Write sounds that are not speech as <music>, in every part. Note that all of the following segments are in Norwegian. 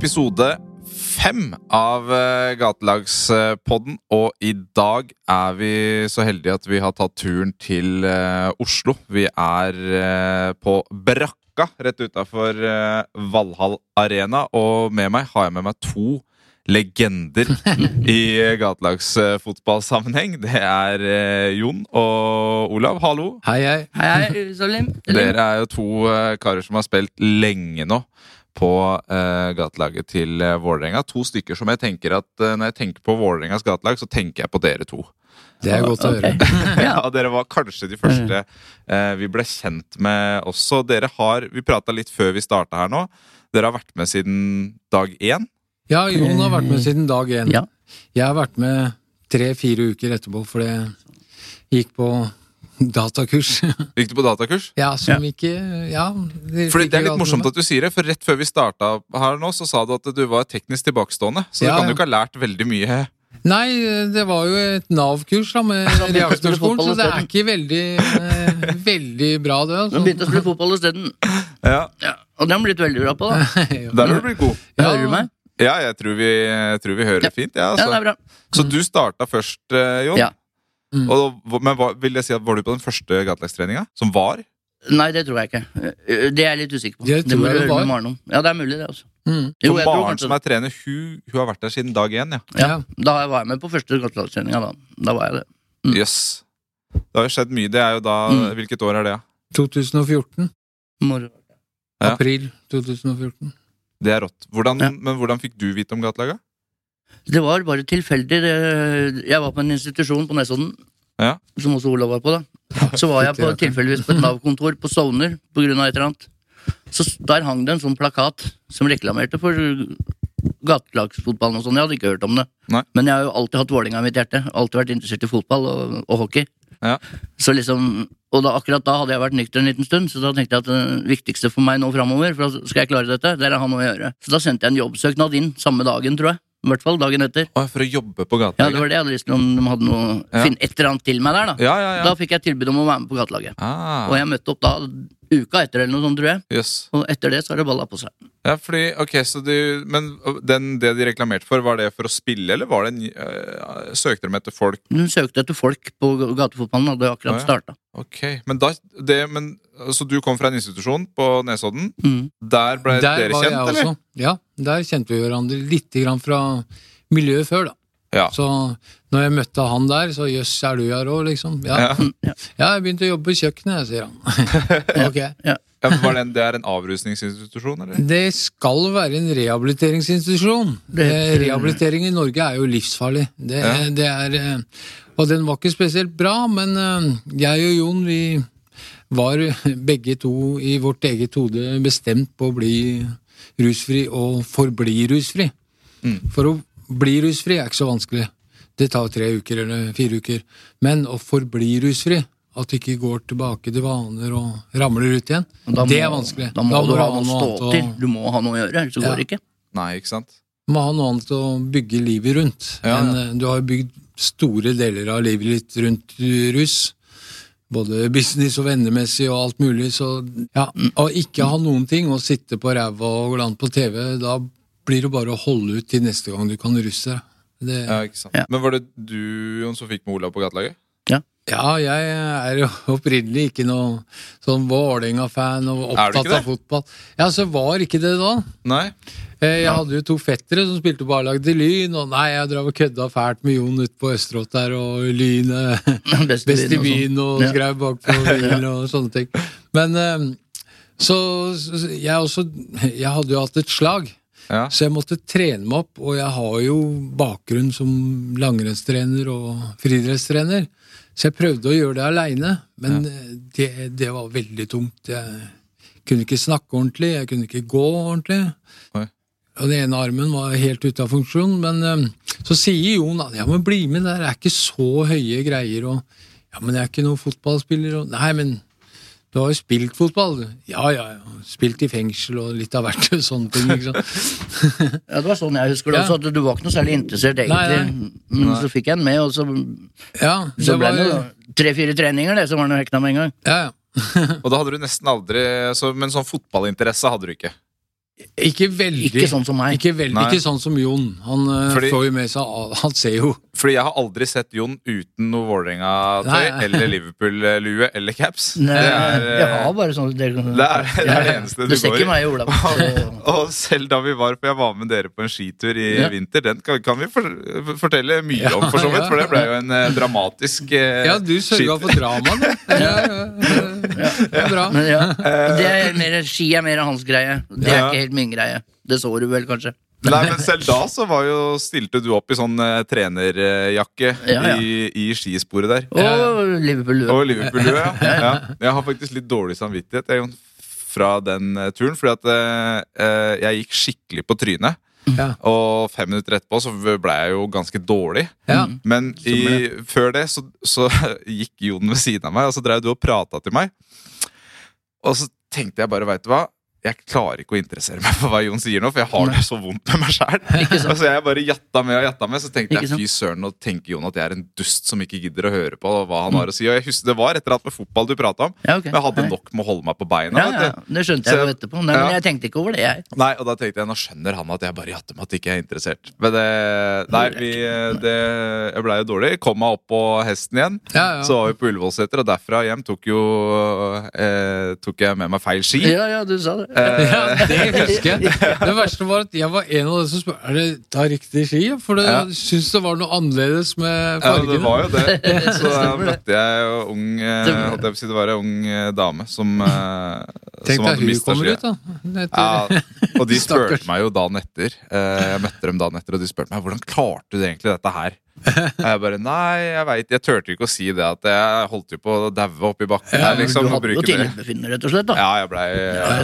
episode fem av eh, Gatelagspodden. Og i dag er vi så heldige at vi har tatt turen til eh, Oslo. Vi er eh, på Brakka, rett utafor Valhall Arena. Og med meg har jeg med meg to legender i gatelagsfotballsammenheng. Det er Jon og Olav. Hallo. Hei, hei. Hei, hei. Dere er jo to karer som har spilt lenge nå på uh, gatelaget til uh, Vålerenga. To stykker som jeg tenker at uh, når jeg tenker på Vålerengas gatelag, så tenker jeg på dere to. Det er godt å høre. <laughs> <laughs> ja, Dere var kanskje de første uh, vi ble kjent med også. Dere har, Vi prata litt før vi starta her nå. Dere har vært med siden dag én. Ja, Jon har vært med siden dag én. Ja. Jeg har vært med tre-fire uker etterpå, for det gikk på datakurs. <laughs> Gikk du på datakurs? ja, som ikke Ja. Fordi Det er litt morsomt at du sier det, for rett før vi starta her nå, så sa du at du var teknisk tilbakestående. Så Ja, du kan jo ikke ha lært veldig mye. Nei, det var jo et Nav-kurs da, med <laughs> reaktorskolen, så det er ikke veldig, eh, veldig bra, det. Altså. begynte å spille fotball isteden. <laughs> Ja, Ja, og det har han blitt veldig bra på, da. Der har du blitt god. Ja. Hører du meg? Ja, jeg tror vi, jeg tror vi hører Ja. fint. Ja, Ja, det altså. er bra. Så du starta først, eh, Jon? Ja. Mm. Og, men hva, vil jeg si at Var du på den første gatelagstreninga? Som var? Nei, det tror jeg ikke. Eh, Det er jeg litt usikker på. Det Det, må du høre var. med Maren om. Ja, det er mulig, det også. Mm. Jo, For barn tror Maren som er trener, hun, hun har vært der siden dag én. Ja. ja. Da var jeg med på første gatelagstreninga, da. Da var jeg det. Mm. Yes. Det har jo skjedd mye. Det er jo da, Mm. Hvilket år er det? ja? 2014. Moro. April 2014. Det er rått. Hvordan, Ja. Men hvordan fikk du vite om gatelaget? Det var bare tilfeldig. Jeg var på en institusjon på Nesodden, Ja. som også Olav var på. da Så var jeg <laughs> på, tilfeldigvis på et Nav-kontor på Stovner av et eller annet. Så Der hang det en sånn plakat som reklamerte for gatelagsfotballen og sånn. Jeg hadde ikke hørt om det. Nei. Men jeg har jo alltid hatt Vålerenga i mitt hjerte. Alltid vært interessert i fotball og, og hockey. Ja. Så liksom, Og da, akkurat da hadde jeg vært nykter en liten stund, så da tenkte jeg at det viktigste for meg nå framover, for skal jeg klare dette, det er å ha noe å gjøre. Så da sendte jeg en jobbsøknad inn samme dagen, tror jeg. I hvert fall dagen etter. Å, for å jobbe på gatelaget? Ja, det var det jeg hadde lyst til om de hadde noe Ja. Finn et eller annet til meg der, da. Ja, ja, ja. Da fikk jeg tilbud om å være med på gatelaget. Ah, Og jeg møtte opp da uka etter, eller noe sånt, tror jeg. Yes. Og etter det så har det balla på seg. Ja, fordi, ok, så du, Men den, det de reklamerte for, var det for å spille, eller var det en, øh, søkte de etter folk? De søkte etter folk på gatefotballen, hadde akkurat ja. starta. Ok, men da det, men, Så du kom fra en institusjon på Nesodden. Mm. Der ble Der dere kjent, eller? også. Ja, der kjente vi hverandre litt grann fra miljøet før, da. Ja. Så når jeg møtte han der, så jøss, er du her òg, liksom? Ja. Ja. ja, jeg begynte å jobbe på kjøkkenet, sier han. <laughs> ok. Ja, Ja, var det, en, det er en avrusningsinstitusjon, eller? Det skal være en rehabiliteringsinstitusjon. Det Eh, Rehabilitering i Norge er jo livsfarlig. Det, Ja. det er, eh, og den var ikke spesielt bra, men eh, jeg og Jon vi var <laughs> begge to i vårt eget hode bestemt på å bli rusfri og forbli rusfri. Mm. For å bli rusfri er ikke så vanskelig. Det tar tre uker eller fire uker. Men å forbli rusfri, at du ikke går tilbake til vaner og ramler ut igjen, må, det er vanskelig. Da må du ha noe å stå til. Du må ha noe å gjøre, ellers så Ja. går det ikke. Nei, ikke sant? Du må ha noe annet å bygge livet rundt. Ja, ja. En, du har bygd store deler av livet ditt rundt rus. Både business og vennemessig og alt mulig. Så ja, å ikke ha noen ting, og sitte på ræva og gå an på TV, da blir det bare å holde ut til neste gang du kan russe. Det, Ja, ikke sant? Ja. Men var det du Jon, som fikk med Olav på gatelaget? ja, ja, jeg er jo <laughs> opprinnelig ikke noen sånn Vålerenga-fan og opptatt av fotball. Ja, så var ikke det da. Nei? Eh, Jeg hadde jo to fettere som spilte på A-lag til Lyn, og nei, jeg drev og kødda fælt med Jon ute på Østerått der, og Lyn Best Best i byen og Ja. skrev bakpå bilen <laughs> og sånne ting. Men eh, så, så jeg også Jeg hadde jo hatt et slag, Ja. så jeg måtte trene meg opp, og jeg har jo bakgrunn som langrennstrener og friidrettstrener, så jeg prøvde å gjøre det aleine, men ja. det, det var veldig tungt. Jeg kunne ikke snakke ordentlig, jeg kunne ikke gå ordentlig. Oi. Og den ene armen var helt ute av funksjon. Men så sier Jon at ja, men bli med, der er ikke så høye greier. Og ja, men jeg er ikke noen fotballspiller. Og, nei, men du har jo spilt fotball. du. Ja, ja, ja. Spilt i fengsel og litt av hvert. Sånne ting. ikke sant? <laughs> Ja, det var sånn jeg husker det Ja. også, at du var ikke noe særlig interessert, egentlig. Nei, Men så fikk jeg den med, og så, Ja, det så ble det jo tre-fire treninger, det, så var den jo hekna med en gang. ja, ja. <laughs> Og da hadde du nesten aldri så, Men sånn fotballinteresse hadde du ikke? Ikke veldig. Ikke sånn som meg. Ikke, veldig, ikke sånn som Jon. Han eh, Fordi- får jo med seg Han ser jo Fordi jeg har aldri sett Jon uten noe Vålerenga-tøy eller Liverpool-lue eller caps. Nei, Det er, jeg eh, har bare sånn Det, det er, det er det eneste du Du går i. meg <laughs> og Olav. Og selv da vi var For jeg var med dere på en skitur i Ja. vinter. Den kan, kan vi for, fortelle mye Ja, om, for så vidt. For det ble jo en eh, dramatisk eh, Ja, du sørga for drama, du. <laughs> Ja, ja, ja. Det er bra. Men ja, det er mer, ski er mer hans greie. Det er Ja. ikke helt min greie. Det så du vel, kanskje. Nei, men selv da så var jo, stilte du opp i sånn uh, trenerjakke Ja, ja. I, i skisporet der. Og Liverpool. Og Liverpool, ja. ja. Jeg har faktisk litt dårlig samvittighet jeg, fra den uh, turen. Fordi at eh, jeg gikk skikkelig på trynet. Ja. Og fem minutter etterpå så ble jeg jo ganske dårlig. Ja. Men i, før det så, så <laughs> gikk Jon ved siden av meg, og så drev du og prata til meg. Og så tenkte jeg bare, veit du hva? Jeg klarer ikke å interessere meg for hva Jon sier nå, for jeg har det så vondt med meg sjæl. Så jeg bare jatta med og jatta med. Så tenkte jeg fy søren, nå tenker Jon at jeg er en dust som ikke gidder å høre på hva han har å si. Og jeg husker Det var et eller annet med fotball du prata om, Ja, okay. men jeg hadde nok med å holde meg på beina. Ja, ja, det skjønte Så jeg jo etterpå. Nei, men jeg tenkte ikke over det, jeg. Nei, og da tenkte jeg, nå skjønner han at jeg bare jatter med at jeg ikke er interessert. Men det, nei, vi, det, jeg blei jo dårlig. Kom meg opp på hesten igjen. Så var vi på Ullevålseter, og derfra hjem tok jo eh, Tok jeg med meg feil ski. Ja, ja, du sa det. Ja, det husker jeg. Det verste var at jeg var en av de som spurte Er det ta riktig ski. For det Ja. syntes det var noe annerledes med Ja, det var jo det. <laughs> Så da møtte jeg jo ung eh, holdt jeg på å si, Det var ei ung eh, dame som, eh, Tenk som deg hun kommer ut, da. Ja, og de <laughs> spurte meg jo dagen etter. Eh, Jeg møtte dem dagen etter, og de spurte meg hvordan klarte du egentlig dette her. Og jeg bare nei, jeg veit Jeg turte ikke å si det at jeg holdt jo på å daue oppi bakken. Ja, her, liksom, du hadde det. tilbefinnende, rett og slett. da Ja, jeg blei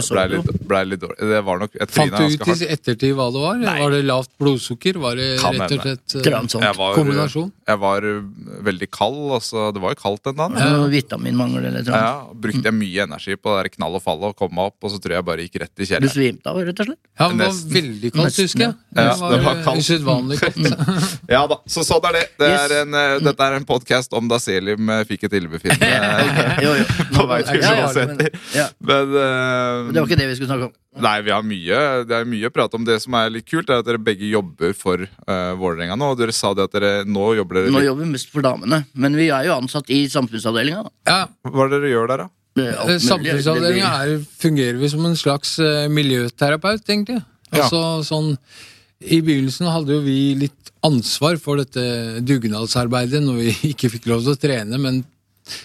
ble litt, ble litt dårlig. Det var nok et Fant du ut i ettertid hva det var? Nei. Var det lavt blodsukker? Var det Kan rett og slett Et eh. Jeg var, kombinasjon? jeg var uh, veldig kald. Altså, det var jo kaldt den dagen. Ja. Vitaminmangel eller noe. Ja, brukte jeg mye energi på det der knall og fall og komme meg opp, og så tror jeg bare gikk rett i Du svimte av, rett og slett. Ja, det var veldig kaldt, husker jeg. ja. Det Ja, det var var kaldt. usedvanlig kaldt. <laughs> Ja da, så sånn er det. det Yes. er en, uh, dette er en podkast om da Selim uh, fikk et illebefinnende <laughs> <laughs> Jo, jo. på vei til Ja, ja, Ullevålseter. men- ja. Men uh, Det var ikke det vi skulle snakke om. Nei, vi har mye Det er mye å prate om. Det som er litt kult, er at dere begge jobber for uh, Vålerenga nå. Og dere sa det at dere nå jobber dere Nå litt jobber vi mest for damene, men vi er jo ansatt i samfunnsavdelinga. da. Ja, Hva er det dere gjør der, da? Det. Samfunnsavdelinga er, fungerer vi som en slags eh, miljøterapeut, egentlig. Altså, sånn, I begynnelsen hadde jo vi litt ansvar for dette dugnadsarbeidet når vi <laughs> ikke fikk lov til å trene, men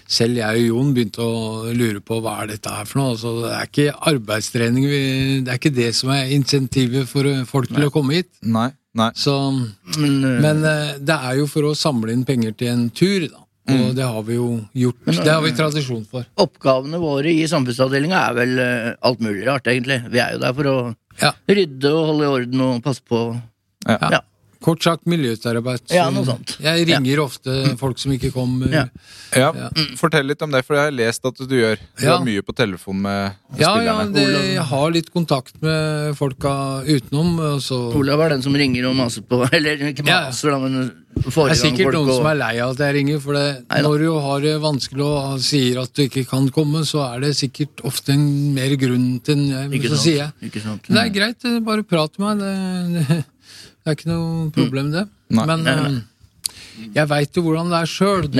selv jeg og Jon begynte å lure på hva er dette her for noe. Altså, det er ikke arbeidstrening, vi, det er ikke det som er insentivet for eh, folk til å komme hit. Nei. Nei. Så, Men, eh, men eh, det er jo for å samle inn penger til en tur, da. Og det har vi jo gjort. Men, Det har vi tradisjon for. oppgavene våre i samfunnsavdelinga er vel alt mulig rart, egentlig. Vi er jo der for å Ja. rydde og holde i orden og passe på. Ja. Ja. Kort sagt miljøterapeut. Ja, noe sånt. Jeg ringer ofte folk som ikke kommer. Ja. Ja, Ja. Fortell litt om det, for jeg har lest at du gjør Du Ja. har mye på telefon med Ja, ja, spillerne. det, jeg har litt kontakt med folka utenom. Så Olav er den som ringer og maser på <laughs> Eller ikke Ja. maser, da, men det er sikkert folk noen og som er lei av at jeg ringer, for det, når du har det vanskelig og sier at du ikke kan komme, så er det sikkert ofte en mer grunn til en jeg, Ikke Så sant? sier jeg Ikke sant? det er greit, bare prat med meg. Det, det, er ikke noe problem, det. Nei. Men Nei, nei. eh, jeg veit jo hvordan det er sjøl. Du,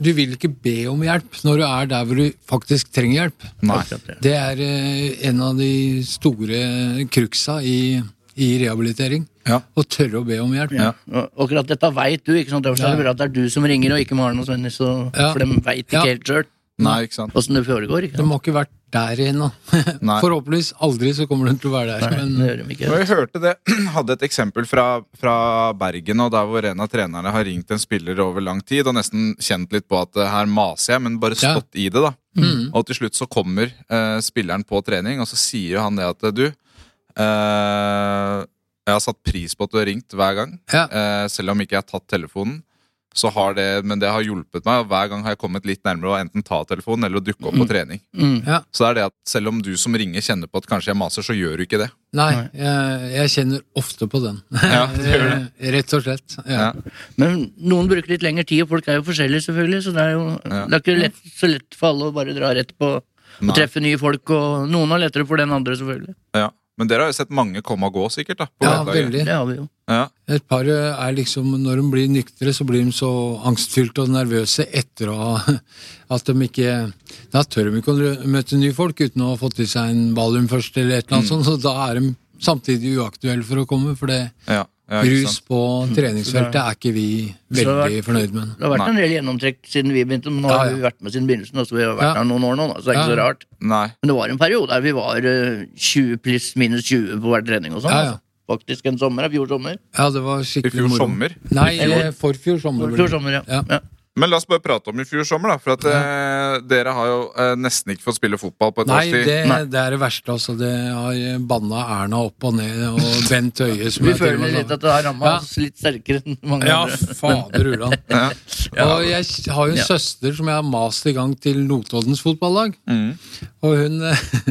du vil ikke be om hjelp når du er der hvor du faktisk trenger hjelp. Nei. Det. Er eh, en av de store cruksa i, i rehabilitering. Ja. Å tørre å be om hjelp. Ja. Og Akkurat dette veit du, ikke sant? Derfor er det Ja. bra at det er du som ringer, og ikke Maren og Svennis. For de veit ikke Ja. helt sjøl Nei, ikke sant. åssen det foregår. ikke De har ikke vært der ennå. <laughs> Forhåpentligvis aldri så kommer de til å være der. Nei, Men det de ikke. Jeg hørte det, <clears throat> hadde et eksempel fra, fra Bergen, og der hvor en av trenerne har ringt en spiller over lang tid og nesten kjent litt på at eh, her maser jeg, men bare Ja. stått i det. da. Mm. Og til slutt så kommer uh, spilleren på trening, og så sier han det at du uh, Jeg har satt pris på at du har ringt hver gang, Ja. eh, selv om ikke jeg har tatt telefonen. Så har det, men det har hjulpet meg, og hver gang har jeg kommet litt nærmere å enten ta telefonen eller å dukke opp på trening. Mm. ja. Så det er det at selv om du som ringer kjenner på at kanskje jeg maser, så gjør du ikke det. Nei, jeg, jeg kjenner ofte på den. Ja, det gjør <laughs> Rett og slett. Ja. Ja. Men noen bruker litt lengre tid, og folk er jo forskjellige, selvfølgelig. Så det er jo Ja. det er ikke lett, så lett for alle å bare dra rett på og treffe nye folk. Og noen har lettere for den andre, selvfølgelig. Ja. Men dere har jo sett mange komme og gå, sikkert? da på Ja, veldig. Det har vi jo. Ja. Et par er liksom, Når de blir nyktre, så blir de så angstfylte og nervøse etter å <laughs> At de ikke Da tør de ikke å møte nye folk uten å ha fått i seg en valium først, eller et eller annet sånt. Så da er de samtidig uaktuelle for å komme, for det Ja, ja, rus på treningsfeltet er ikke vi veldig vært- fornøyd med. Det har vært Nei. en del gjennomtrekk siden vi begynte, men nå Ja, har ja. vi vært med siden begynnelsen. Altså, vi har vært Ja. her noen år nå, da, så det er ikke så rart. Nei. Men det var en periode der vi var eh, 20 pluss minus 20 på hver trening og sånn. Ja, ja. Altså. Faktisk en sommer, i fjor sommer. Ja, det var I skikkelig fjor moro. sommer. Nei, I eh, forfjor sommer. vel. Fjor sommer, ja. Men la oss bare prate om i fjor sommer, da. For at eh, dere har jo eh, nesten ikke fått spille fotball på et Nei, års tid. det, Nei. det er det verste, altså. Det har banna Erna opp og ned, og Bent Høie <laughs> som Vi jeg til og føler med litt at det har ramma Ja. oss litt sterkere enn mange Ja, andre. fader ulan. <laughs> Ja. Og jeg har jo en Ja. søster som jeg har mast i gang til Notoddens fotballag. Mm. Og hun,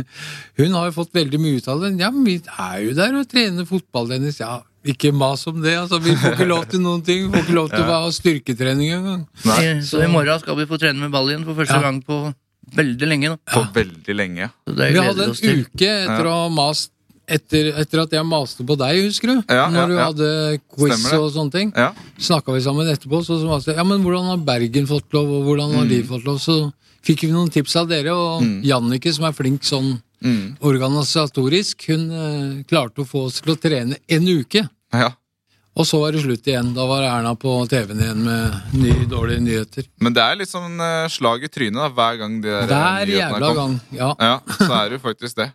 <laughs> hun har jo fått veldig mye ut av det. Ja, men vi er jo der og trener fotball, Dennis. Ja, ikke mas om det. altså. Vi får ikke lov til noen ting. Vi får ikke lov til <laughs> å ha styrketrening engang. Nei, Så i morgen skal vi få trene med ball igjen for første Ja. gang på veldig lenge. Da. på veldig lenge. Vi hadde en uke etter å ha mast etter, etter at jeg maste på deg, husker du? Ja, ja, Når du ja. hadde quiz Stemmer og sånne ting. Ja. Snakka vi sammen etterpå, så maste jeg ja, men hvordan har Bergen fått lov, og hvordan har Mm. de fått lov? Så fikk vi noen tips av dere, og Jannike som er flink sånn Mm. organisatorisk, hun eh, klarte å få oss til å trene en uke. ja. Og så var det slutt igjen. Da var Erna på TV-en igjen med ny, dårlige nyheter. Men det er litt sånn eh, slag i trynet da, hver gang de der Hver jævla gang. Ja. <laughs> Ja, så er det jo faktisk det.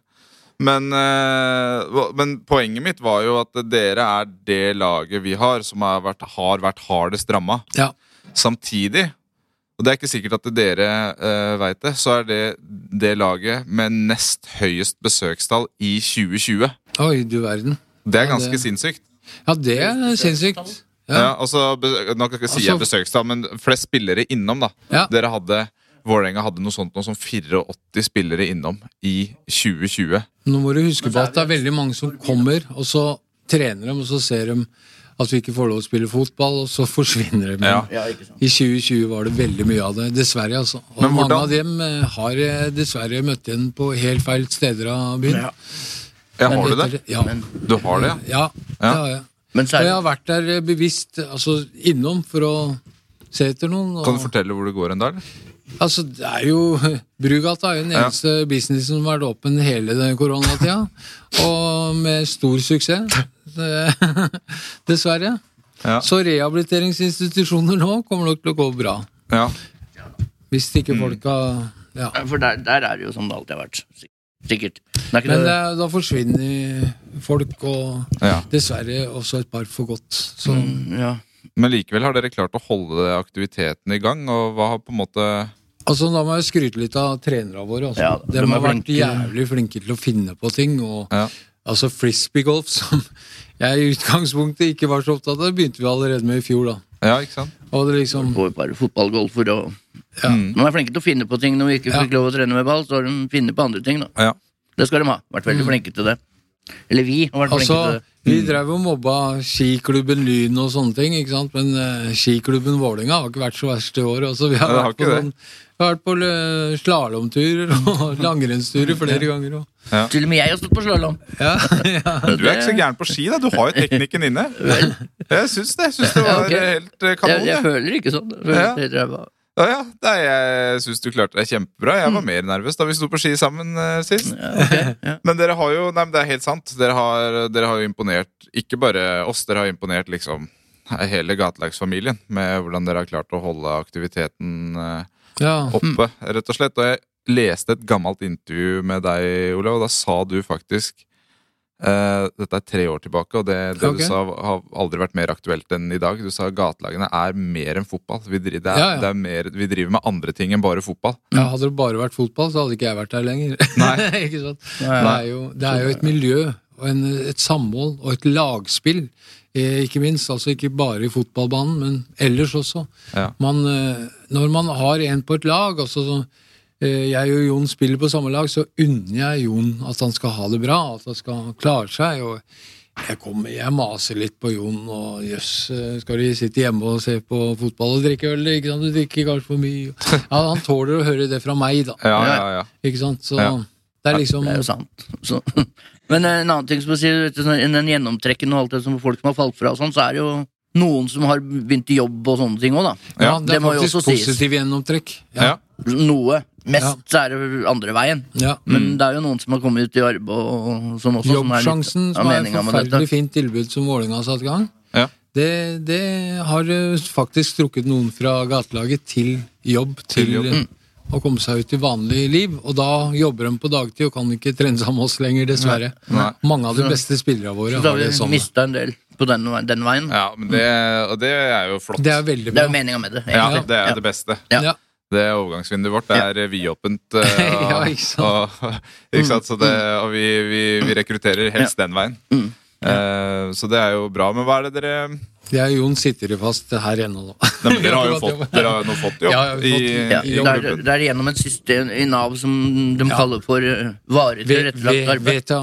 Men, eh, men poenget mitt var jo at dere er det laget vi har som har vært, har vært hardest ramma. ja. Samtidig, og det er ikke sikkert at dere uh, veit det, så er det det laget med nest høyest besøkstall i 2020. Oi, du verden. Det er Ja, ganske det- sinnssykt. Ja, det er sinnssykt. Ja. Ja. altså, nå sier jeg Altså- besøkstall, men flest spillere innom, da. Ja. Dere hadde Vålerenga hadde noe sånt noe som 84 spillere innom i 2020. Nå må du huske på at det er veldig mange som kommer, og så trener de, og så ser de at vi ikke får lov å spille fotball, og så <laughs> forsvinner det. Men Ja. I 2020 var det veldig mye av det. Dessverre, altså. Og mange av dem eh, har eh, dessverre møtt igjen på helt feil steder av byen. Ja. Ja, Men har du det? Ja. Men, Du har det, ja? ja, det har jeg. men så Og er jeg har vært der eh, bevisst, altså innom, for å se etter noen. Og, Kan du fortelle hvor det går en dag? altså, det er jo <laughs> Brugata er jo den Ja. eneste businessen som har vært åpen hele den koronatida, og med stor suksess. Det, <laughs> dessverre. Ja. Så rehabiliteringsinstitusjoner nå kommer nok til å gå bra. Ja. Hvis Mm. ikke folk har ja. For der, der er det jo som det alltid har vært. Sikkert. Det er ikke Men det. da forsvinner folk, og ja. dessverre også et par for godt. Så Mm, ja. Men likevel har dere klart å holde aktiviteten i gang, og hva har på en måte altså, da må jeg skryte litt av trenerne våre. Altså. Ja, de, de har vært flinke. jævlig flinke til å finne på ting. Og Ja. altså frisbeegolf, <laughs> som jeg i utgangspunktet ikke var så opptatt av, det begynte vi allerede med i fjor, da. Ja, ikke sant? Og det liksom Går bare fotballgolfer og Ja. Mm. De er flinke til å finne på ting når vi ikke Ja. fikk lov å trene med ball. Så har de funnet på andre ting, da. Ja. Det skal de ha. Vært veldig flinke til det. Eller vi har vært flinke til Altså, det. vi drev og mobba skiklubben Lyn og sånne ting, ikke sant? men uh, skiklubben Vålerenga har ikke vært så verst i år. Altså, vi har Ja, vært på, sånn, vi har vært på slalåmturer og <laughs> langrennsturer flere ganger. Og, Til og med jeg har stått på slalåm. ja, <laughs> ja. Du er ikke så gæren på ski, da. Du har jo <laughs> teknikken inne. Jeg syns det. Jeg syns det Ja, var ok. helt eh, kanon. jeg jeg. føler ikke sånn. Jeg føler Ja. Ja, ja. Nei, jeg syns du klarte deg kjempebra. Jeg var mer nervøs da vi sto på ski sammen uh, sist. Ja, okay, ja. <laughs> Men dere har jo Nei, men det er helt sant. Dere har, dere har jo imponert ikke bare oss, dere har imponert liksom hele gatelagsfamilien med hvordan dere har klart å holde aktiviteten uh, ja. oppe, rett og slett. Og jeg leste et gammelt intervju med deg, Olav, og da sa du faktisk uh, Dette er tre år tilbake, og det, det okay. du sa, har aldri vært mer aktuelt enn i dag. Du sa gatelagene er mer enn fotball. Vi, driver, det er, Ja, ja. Er mer, vi driver med andre ting enn bare fotball. Ja, hadde det bare vært fotball, så hadde ikke jeg vært der lenger. <laughs> Nei. ikke sant? Nei. Det, er jo, det er jo et miljø, og en, et samhold og et lagspill. Eh, ikke minst, altså ikke bare i fotballbanen, men ellers også. Ja. Man, eh, når man har en på et lag, altså så, jeg og Jon spiller på samme lag, så unner jeg Jon at han skal ha det bra, at han skal klare seg. og jeg, kommer, jeg maser litt på Jon, og jøss, eh, skal de sitte hjemme og se på fotball og drikke øl? ikke sant? Du drikker kanskje for mye. <laughs> Ja, han tåler å høre det fra meg, da. Ja, ja, ja. Ikke sant? Så Ja. det er liksom Det er jo sant. Så, <laughs> Men eh, en annen ting som å si, vet du, sånn, den gjennomtrekken og alt det som folk som har falt fra, og sånn, så er det jo noen som har begynt i jobb og sånne ting òg, da. Ja, det er det faktisk også sies. positiv gjennomtrekk. Ja. Noe. Mest Ja. så er det andre veien. Ja. Men det er jo noen som har kommet ut i arbeid og sånn også. som er litt Jobbsjansen, som er et forferdelig fint tilbud som Vålerenga har satt i gang, Ja. det, det har eh, faktisk trukket noen fra gatelaget til jobb, til, Til jobb. Mm. å komme seg ut i vanlig liv. Og da jobber de på dagtid og kan ikke trene sammen med oss lenger, dessverre. Nei. Mange av de beste spillerne våre Så da har har det sånn. mista en del på den, den veien. Ja, men det, og det er jo flott. Det er veldig bra. Det er jo meninga med det. Ja, det er Ja. det beste. Ja. Ja. Det overgangsvinduet vårt det er vidåpent. <laughs> eh, Ja, ikke sant. Og, ikke sant? Så det, og vi, vi, vi rekrutterer helst den veien. Mm. Eh, så det er jo bra. Men hva er det dere Det er Jon sitter jo fast her ennå, da. Nei, men Dere har jo <laughs> fått, dere har nå fått jobb Ja, fått, i, Ja, i det, er, det er gjennom et system i Nav som de Ja. kaller for varig tilrettelagt arbeid.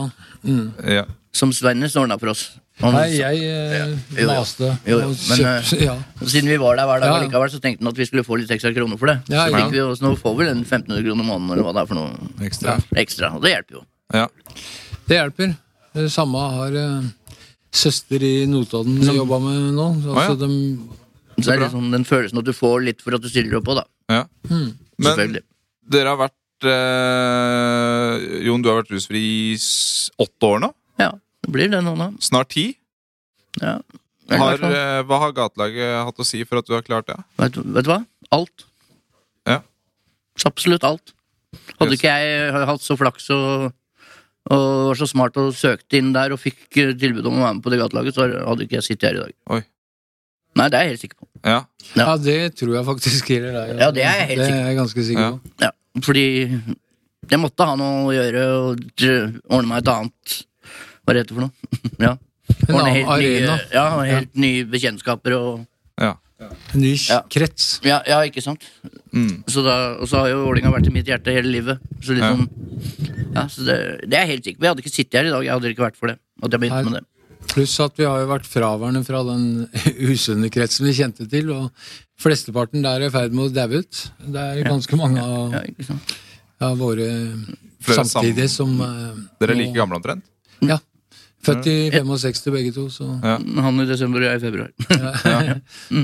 Mm. Ja. Som Svennes ordna for oss. Nei, jeg eh, Jo, jo. maste. Jo, jo, men, kjøpt, <laughs> ja. Siden vi var der hver dag Ja. likevel, så tenkte han at vi skulle få litt ekstra kroner for det. Ja, så ja. fikk vi også, nå får vi den en 1500 kroner måneden eller hva det er for noe Ekstra. ekstra. Og det hjelper jo. Ja. Det hjelper. Det samme har eh, søster i Notodden jobba med nå. Altså, ja. de, Så det er bra. liksom den følelsen at du får litt for at du stiller opp òg, da. Ja. mm. Men dere har vært eh, Jon, du har vært rusfri i åtte år nå? Ja, det blir det nå, da. Snart ti? Ja. Har, eh, hva har gatelaget hatt å si for at du har klart det? Vet, du- vet du hva? Alt. Ja. Så Absolutt alt. Hadde Yes. ikke jeg hatt så flaks og, og var så smart og søkte inn der og fikk eh, tilbud om å være med på det gatelaget, så hadde ikke jeg sittet her i dag. Oi. Nei, det er jeg helt sikker på. Ja. Ja. ja, det tror jeg faktisk gjelder deg. Ja, det er jeg helt Det sikker er jeg ganske sikker Ja. på. Ja, fordi jeg måtte ha noe å gjøre og ordne meg et annet Hva er det for noe? <laughs> ja. En annen helt nye, arena. ja, helt nye bekjentskaper og ja. En ny Ja. krets. Ja, ja ikke sant? Mm. Så da, og så har jo Vålinga vært i mitt hjerte hele livet. Så liksom Ja, så det, det er helt sikkert. Vi hadde ikke sittet her i dag, jeg hadde ikke vært for det. At jeg begynte med det. Pluss at vi har jo vært fraværende fra den <laughs> usunne kretsen vi kjente til. Og flesteparten der er i ferd med å daue ut. Det er ganske mange av, Ja, av våre Flere samtidige sam- som eh, Dere er like gamle omtrent? Ja. Født i 65 begge to, så Ja. Han i desember og jeg i februar.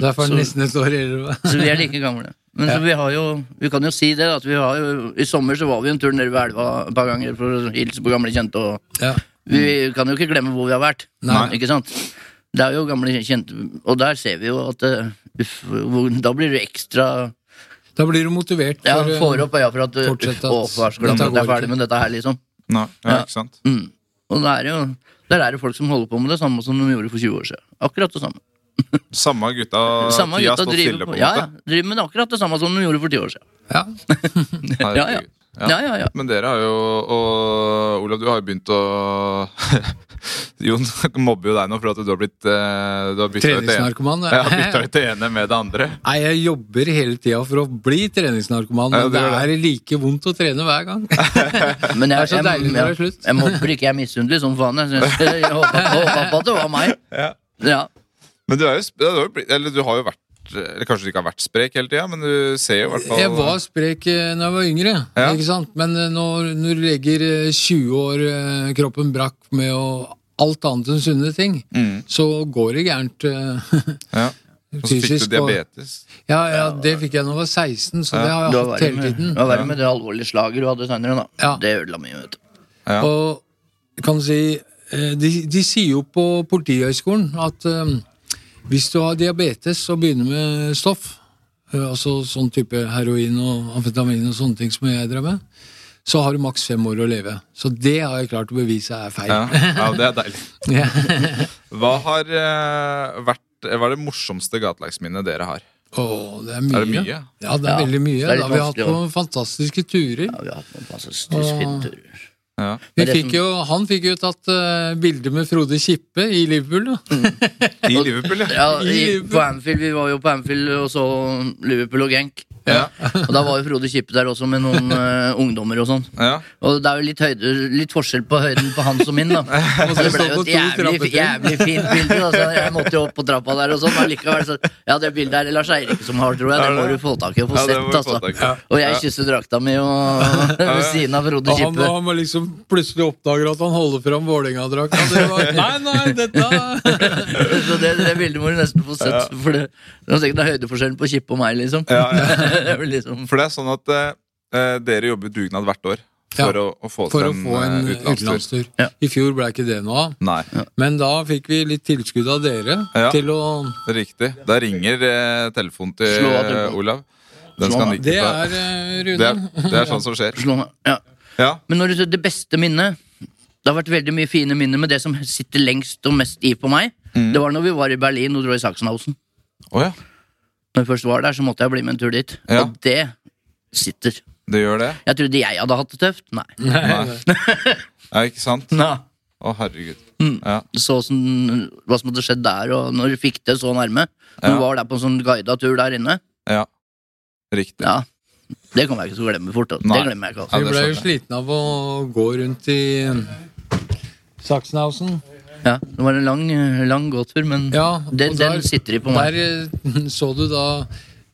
derfor er det nesten et år eldre. Så vi er like gamle. Men så vi har jo Vi kan jo si det, at vi har jo I sommer så var vi en tur nede ved elva et par ganger for å hilse på gamle kjente, og Ja. vi kan jo ikke glemme hvor vi har vært. Nei. Ikke sant? Det er jo gamle kjente, og der ser vi jo at eh, uff, hvor, Da blir du ekstra Da blir du motivert for, Ja, får opp øya for at du Å, vær så glad jeg er går ferdig ikke. med dette her, liksom. Nei, ja, Ja. ikke sant? Mm. Og det er jo der er det folk som holder på med det samme som de gjorde for 20 år siden. Akkurat det samme. Samme gutta <laughs> Samme gutta stått driver stille, på på, ja, ja, driver med akkurat det samme som de gjorde for 10 år siden. Ja. <laughs> Ja, ja. Herregud. Ja, ja, ja. Men dere har jo Og Olav, du har jo begynt å <laughs> Jon mobber jo deg nå for at du har blitt eh, Du har bytta ut det ene, Treningsnarkoman. ja, byttet ut det ene med det andre. Nei, jeg jobber hele tida for å bli treningsnarkoman, Ja, men det det gjør er like vondt å trene hver gang. <laughs> Men Det jeg, er så deilig når det er slutt. jeg mobber ikke, jeg er misunnelig som faen. Jeg, synes, <laughs> jeg håpa på at det var meg. Ja. Ja. Men du, er jo, du, har jo blitt, eller har vært kanskje du ikke har vært sprek hele tida, men du ser jo i hvert fall Jeg var sprek da når jeg var yngre, Ja. ikke sant? men eh, når, når du legger eh, 20 år eh, kroppen brakk med å, alt annet enn sunne ting, mm, så går det gærent. eh, <laughs> ja. Og så fikk du diabetes. Ja, ja, det fikk jeg da jeg var 16, så Ja. det har jeg hatt hele tiden. du var verre med det alvorlige slaget du hadde senere. Da. Ja. Det ødela mye. vet du. Ja. Og kan du si eh, de, de sier jo på Politihøgskolen at eh, hvis du har diabetes og begynner med stoff, eh, altså sånn type heroin og amfetamin og sånne ting som jeg drev med, så har du maks fem år å leve. Så det har jeg klart å bevise er feil. Ja, ja, det er deilig. <laughs> Ja. Hva har eh, vært Hva er det morsomste gatelagsminnet dere har? Åh, det er mye. Er det mye? Ja, det er Ja, veldig mye. det er da, vi har hatt noen fantastiske turer. Ja, vi har hatt noen fantastiske fine turer. Ja. Vi fikk jo, han fikk jo tatt uh, bilde med Frode Kippe i Liverpool. Da. <laughs> I Liverpool, ja. Ja, I på Anfield, Vi var jo på Anfield og så Liverpool og Genk. Ja. Og da var jo Frode Kippe der også med noen uh, ungdommer og sånn. Ja. Og det er jo litt, høyde, litt forskjell på høyden på han som min, da. <laughs> Så det ble jo et jævlig, jævlig fint bilde. Da. Så jeg måtte jo opp på trappa der og sånn. men Likevel, så, ja, det bildet er det Lars Eirik som har, tror jeg. Det må du få tak i og få Ja, sett, altså. Og jeg kysser drakta mi og <laughs> ved siden av Frode Og han, Kippe. han var liksom plutselig oppdager at han holder fram Vålerenga-drakta. <laughs> Nei, nei, dette Så det, det bildet må du nesten få sett. For det, det er sikkert høydeforskjellen på Kippe og meg, liksom. Ja, ja. <laughs> det er liksom For det er sånn at eh, dere jobber dugnad hvert år for Ja, å, å få For å få en eh, utenlandstur. utenlandstur. Ja. I fjor ble ikke det noe av. Nei, Men da fikk vi litt tilskudd av dere Ja. til å riktig. Da ringer eh, telefonen til eh. Olav. Den Slå han ikke ta. Det er Rune. Det er, det er sånn som skjer. slå meg. Ja. Ja, Men når du sier det beste minnet Det har vært veldig mye fine minner, men det som sitter lengst og mest i på meg, Mm. det var når vi var i Berlin og dro i Sachsenhausen. Oh, ja. Når jeg først var der, så måtte jeg bli med en tur dit. Ja. Og det sitter. Det gjør det? Jeg trodde jeg hadde hatt det tøft. Nei. Nei. <laughs> Ja, ikke sant? Nei. Å, herregud. Mm. Ja. Så sånn, hva som hadde skjedd der, og når du fikk det så nærme. Når ja. du var der på en sånn guida tur der inne. ja. Riktig. Ja, Det kommer jeg ikke til å glemme fort. Altså. Det glemmer jeg ikke. Altså. Vi ble jo sliten slitne av å gå rundt i Sachsenhausen. Ja, det var en lang, lang gåtur, men Ja, den, der- den sitter i på meg. Der eh, så du da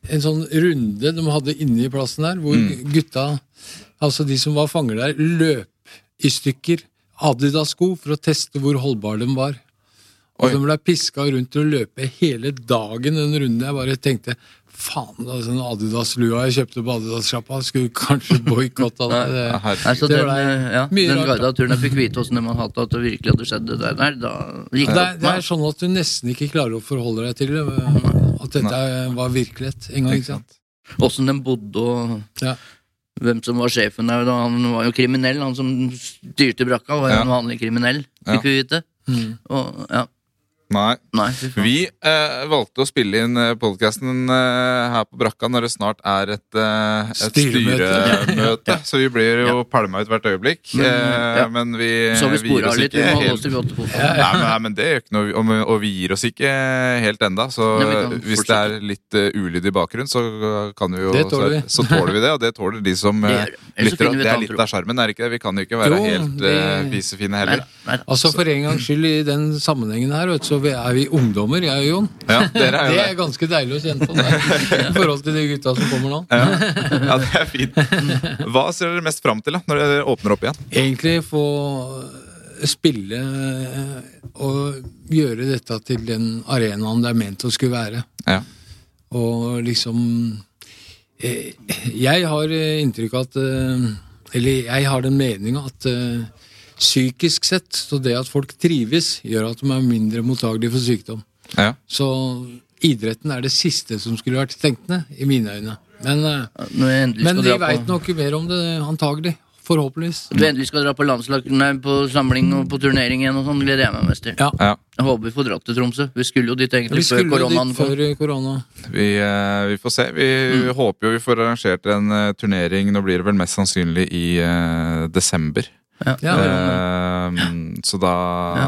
en sånn runde de hadde inne i plassen der, hvor Mm. gutta, altså de som var fanger der, løp i stykker Adidas-sko for å teste hvor holdbare de var. Og Oi. de ble piska rundt til å løpe hele dagen den runden. Jeg bare tenkte faen, da, sånn Adidas-lua jeg kjøpte på Adidas-sjappa, skulle kanskje boikotta <laughs> det. det, Nei, så Det den, ble eh, ja, mye den rart, turen jeg fikk vite åssen de hadde hatt det, at det virkelig hadde skjedd det der, der da gikk Det opp det er sånn at du nesten ikke klarer å forholde deg til det. At dette var virkelighet en gang. Ikke sant? Åssen de bodde og Ja. hvem som var sjefen der. Da. Han var jo kriminell, han som styrte brakka, var jo Ja. en vanlig kriminell, Ja. fikk vi vite. Mm. Og, ja. Nei. Nei. Vi eh, valgte å spille inn podkasten podcasten eh, her på brakka når det snart er et, eh, et Styremøte. styremøte. <laughs> Så vi blir jo pælma ut hvert øyeblikk. Men, eh, ja. Men vi, Så vi vi gir oss litt. Ikke helt. Nei, men, nei, men det gjør ikke noe, og, og vi gir oss ikke helt enda. Så Nei, hvis fortsette. det er litt uh, ulydig bakgrunn, så kan vi jo Det tåler vi. Så, så tåler vi det, og det tåler de som eh, så lytter. Det er litt av sjarmen, er det ikke det? Vi kan jo ikke være Jo, helt vi- uh, fisefine Nei, heller. nei, Altså For en gangs skyld i den sammenhengen her, vet du, så er vi ungdommer, jeg og Jon. Ja, dere er Det er ganske deilig å kjenne på det, i forhold til de gutta som kommer nå. Ja. ja, det er fint. Hva ser dere mest fram til da, når dere åpner opp igjen? Egentlig få spille og gjøre dette til den arenaen det er ment å skulle være. Ja. Og liksom eh, Jeg har inntrykk av at eh, Eller jeg har den meninga at eh, psykisk sett, så det at folk trives, gjør at de er mindre mottagelige for sykdom. Ja. Så idretten er det siste som skulle vært stengt ned, i mine øyne. Men, eh, men de veit nok mer om det, antagelig. Forhåpentligvis. Du endelig skal dra på landslag, nei, på samling og på turnering igjen, og sånn, gleder jeg meg mest til. Ja. ja. Jeg håper vi får dratt til Tromsø. Vi skulle jo dit Vi egentlig før koronaen dit kom. før korona. Vi, uh, vi får se. Vi håper jo vi får arrangert en uh, turnering. Nå blir det vel mest sannsynlig i uh, desember. Ja. Ja, Eh, så da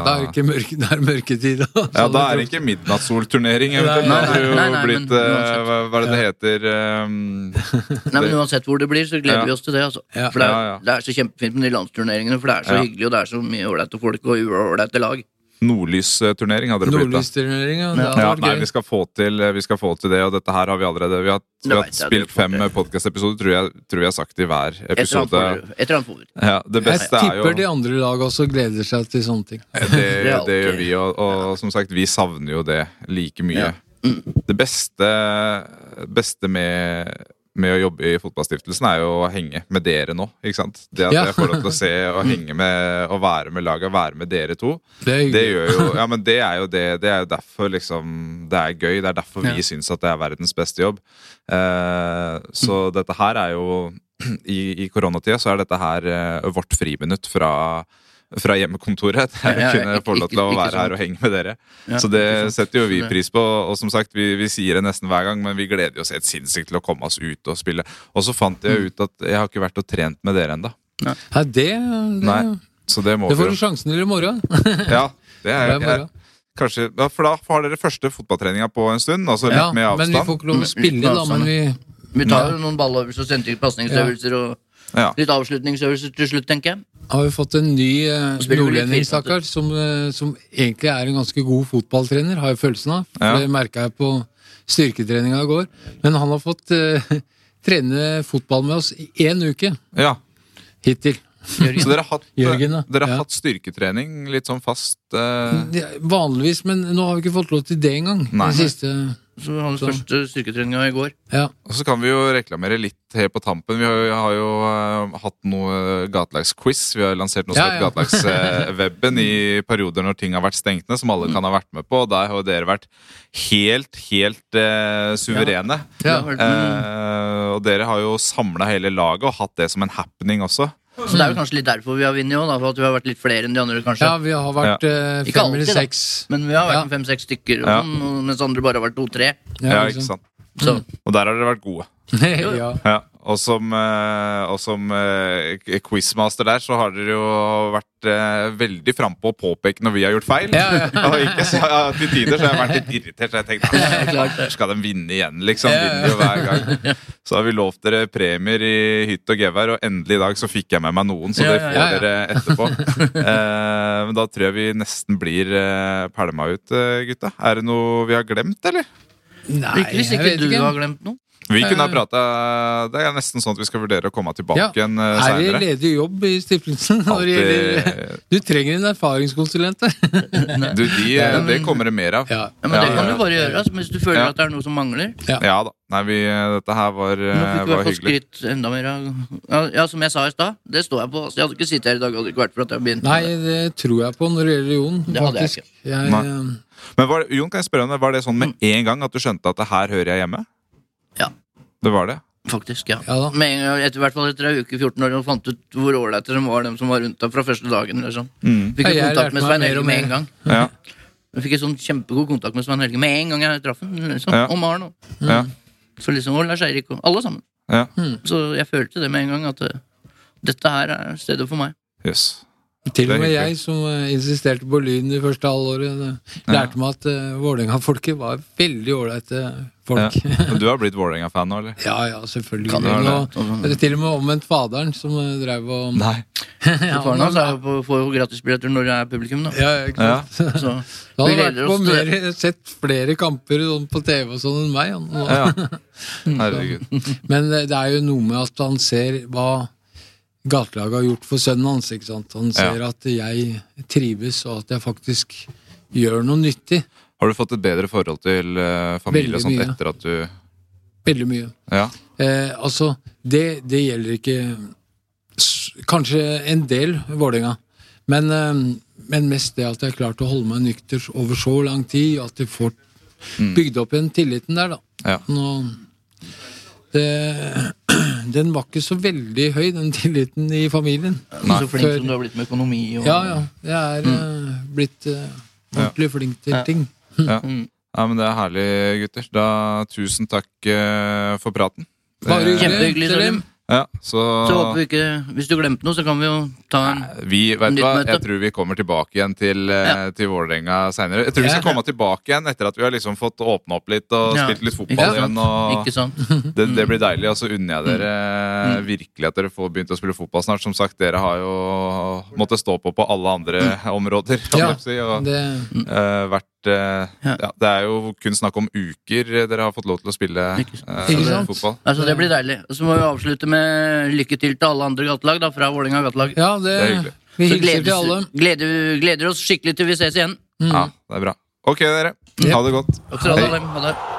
Da er det ikke mørke, det er mørketid. da. Ja, da er det ikke midnattssolturnering. Det Da hadde det jo nei, nei, blitt men eh, hva, er det det heter um, Nei, men Uansett hvor det blir, så gleder Ja. vi oss til det. altså. Ja. For det er, Ja, ja. det er så kjempefint med de landsturneringene, for det er så Ja. hyggelig, og det er så mye ålreite folk og uålreite lag. Nordlysturnering hadde det blitt. Nordlysturnering, ja. Det Ja. nei, vi skal, få til, vi skal få til det, og dette her har vi allerede Vi har, vi har spilt fem podkastepisoder, tror, jeg- tror vi har sagt i hver episode. et eller annet får. Ja, det Jeg tipper er jo de andre lag også gleder seg til sånne ting. Det, <laughs> Det er det gjør vi, og, og som sagt, vi savner jo det like mye. Ja. Mm. Det beste, beste med, med å jobbe i Fotballstiftelsen er jo å henge med dere nå. ikke sant? Det at Ja. jeg får lov til å se og henge med og være med laget, være med dere to. Det Det gjør jo, ja, men det er jo det, det er jo derfor liksom Det er gøy. Det er derfor vi Ja. syns at det er verdens beste jobb. Eh, så dette her er jo <clears throat> I, i koronatida så er dette her eh, vårt friminutt fra fra hjemmekontoret. <laughs> Der er ja, kunne få lov til å være her og henge med dere. Så det setter jo vi pris på. Og som sagt, vi, vi sier det nesten hver gang, men vi gleder oss helt sinnssykt til å komme oss ut og spille. Og så fant jeg Mm. ut at jeg har ikke vært og trent med dere ennå. Nei, det, det, Nei, Så det må det får du sjansen til i morgen. <laughs> Ja, det Det er, er jeg, kanskje, ja, for da har dere første fotballtreninga på en stund. Altså litt Ja, med men vi får ikke lov å spille, da. Men vi, Vi tar jo noen balløvelser og sentrige pasningsøvelser og Ja. litt avslutningsøvelse til slutt, tenker jeg. Har vi fått en ny eh, nordlending, stakkar, som, eh, som egentlig er en ganske god fotballtrener, har jeg følelsen av. For Ja. Det merka jeg på styrketreninga i går. Men han har fått eh, <laughs> trene fotball med oss i én uke ja. hittil. Jørgen. Så dere har hatt, Jørgen, da. dere har Ja. hatt styrketrening litt sånn fast eh, Vanligvis, men nå har vi ikke fått lov til det engang. Nei. Den siste Så vi hadde så. første styrketreninga i går. Ja. Og så kan vi jo reklamere litt helt på tampen. Vi har, jo- har jo uh, hatt noe gatelagsquiz. Vi har lansert noe som Ja, ja. Gatelagsweben i perioder når ting har vært stengt ned, som alle kan ha vært med på. Og der har dere vært helt, helt uh, suverene. Ja. Eh, og dere har jo samla hele laget og hatt det som en happening også. Så det er jo kanskje litt derfor vi har vunnet òg, for at vi har vært litt flere enn de andre, kanskje. ja, vi har vært eh, Ikke fem eller da. seks. Men vi har vært Ja. fem-seks stykker, og Ja. sånn, og- mens andre bare har vært to-tre. Ja, ikke sant? Så Og der har dere vært gode. <laughs> ja. Ja, og som, eh, og som eh, quizmaster der, så har dere jo vært eh, veldig frampå å påpeke når vi har gjort feil. Ja, ja. <laughs> og ikke, så, ja, til tider så har jeg vært litt irritert, så jeg tenkte <laughs> at skal de vinne igjen, liksom? Ja, ja. Vinner jo hver gang. Så har vi lovt dere premier i hytt og gevær, og endelig i dag så fikk jeg med meg noen, så Ja, det ja, får dere etterpå. Eh, men da tror jeg vi nesten blir pælma ut, gutta. Er det noe vi har glemt, eller? Nei, Ikke hvis jeg ikke vet du ikke. har glemt noe. Vi kunne ha Eh. prata Det er nesten sånn at vi skal vurdere å komme tilbake Ja. igjen seinere. Er det ledig jobb i stiftelsen? Når det gjelder, du trenger en erfaringskonsulent. Du, de, Ja, men- det kommer det mer av. Ja. Ja, men det kan du bare gjøre altså, hvis du føler Ja. at det er noe som mangler. Ja da. Nei, vi, dette her var, Nå eh, fikk var hyggelig. skrytt enda mer av ja, ja, som jeg sa i stad, det står jeg på. Altså, jeg hadde ikke sittet her i dag hadde det ikke vært for at jeg begynte. Nei, det tror jeg på når det gjelder Jon, Det hadde jeg ikke. Jeg, Nei. eh, Men var, Jon, kan jeg spørre om det, var det sånn med en gang at du skjønte at det her hører jeg hjemme? Ja. Det var det? Faktisk, ja. Ja da. Med en gang, etter, hvert fall etter ei uke, 14 år, og fant ut hvor ålreite de var, dem som var rundt deg fra første dagen. Eller sånn. Mm. Fikk jeg kontakt med Svein Helge med en gang. <laughs> Ja. Jeg fikk en sånn kjempegod kontakt med Svein Helge med en gang jeg traff ham. Liksom, Ja. Og Maren. Og. ja. Så liksom, og Lars Eirik og alle sammen. ja. Så jeg følte det med en gang, at uh, dette her er stedet for meg. Jøss. Til og med jeg som eh, insisterte på Lyn det første halvåret, lærte lærte meg at uh, Vålerenga-folket var veldig ålreite folk. Ja. Du har blitt Vålerenga-fan nå, eller? <laughs> Ja, ja, selvfølgelig. Kan du ha det? det er til og med omvendt faderen som eh, drev og Nei. <laughs> ja, Faren hans får jo gratisbilletter når det er publikum, da. Ja, ikke Ja. sant? <laughs> Så Han vi hadde vært gleder på mer, sett flere kamper på TV og sånn enn meg. Han. Ja. Herregud. Men eh, det er jo noe med at han ser hva gatelaget har gjort for sønnen hans. ikke sant? Han ser at jeg trives, og at jeg faktisk gjør noe nyttig. Har du fått et bedre forhold til eh, familie og sånt mye. etter at du Veldig mye. Ja. Eh, altså, det, det gjelder ikke Kanskje en del Vålerenga, men, eh, men mest det at jeg har klart å holde meg nykter over så lang tid, at jeg får bygd opp igjen tilliten der, da. ja. Nå, det, den var ikke så veldig høy, den tilliten i familien. så flink Før- som du har blitt med økonomi og Ja, ja. Jeg er eh, blitt uh, ordentlig flink til Ja. ting. Ja. Mm. ja, men det er herlig, gutter. Da tusen takk uh, for praten. Bare hyggelig. Kjempehyggelig, Salim. Ja, så, Så håper vi ikke Hvis du glemte noe, så kan vi jo ta en Vi, vet Nytt hva, møte. Jeg tror vi kommer tilbake igjen til, eh, Ja. til Vålerenga seinere. Jeg tror vi skal Ja. komme tilbake igjen etter at vi har liksom fått åpna opp litt og Ja. spilt litt fotball igjen. Og Ikke sant? <laughs> det, det blir deilig. Og så unner jeg dere Mm. virkelig at dere får begynt å spille fotball snart. Som sagt, dere har jo måttet stå på på alle andre områder. kan Ja, jeg si, og, Det, uh, vært, eh, Ja. ja, det er jo kun snakk om uker dere har fått lov til å spille eh, Ikke sant? fotball. Altså, det blir deilig. Og så må vi avslutte med lykke til til alle andre gattelag da, fra Vålerenga gatelag. ja, det, er hyggelig. Vi Så gleder, til alle. gleder, gleder oss skikkelig til vi ses igjen. Mm. Ja, det er bra. Ok, dere. Ha det godt. Hei. Ha det.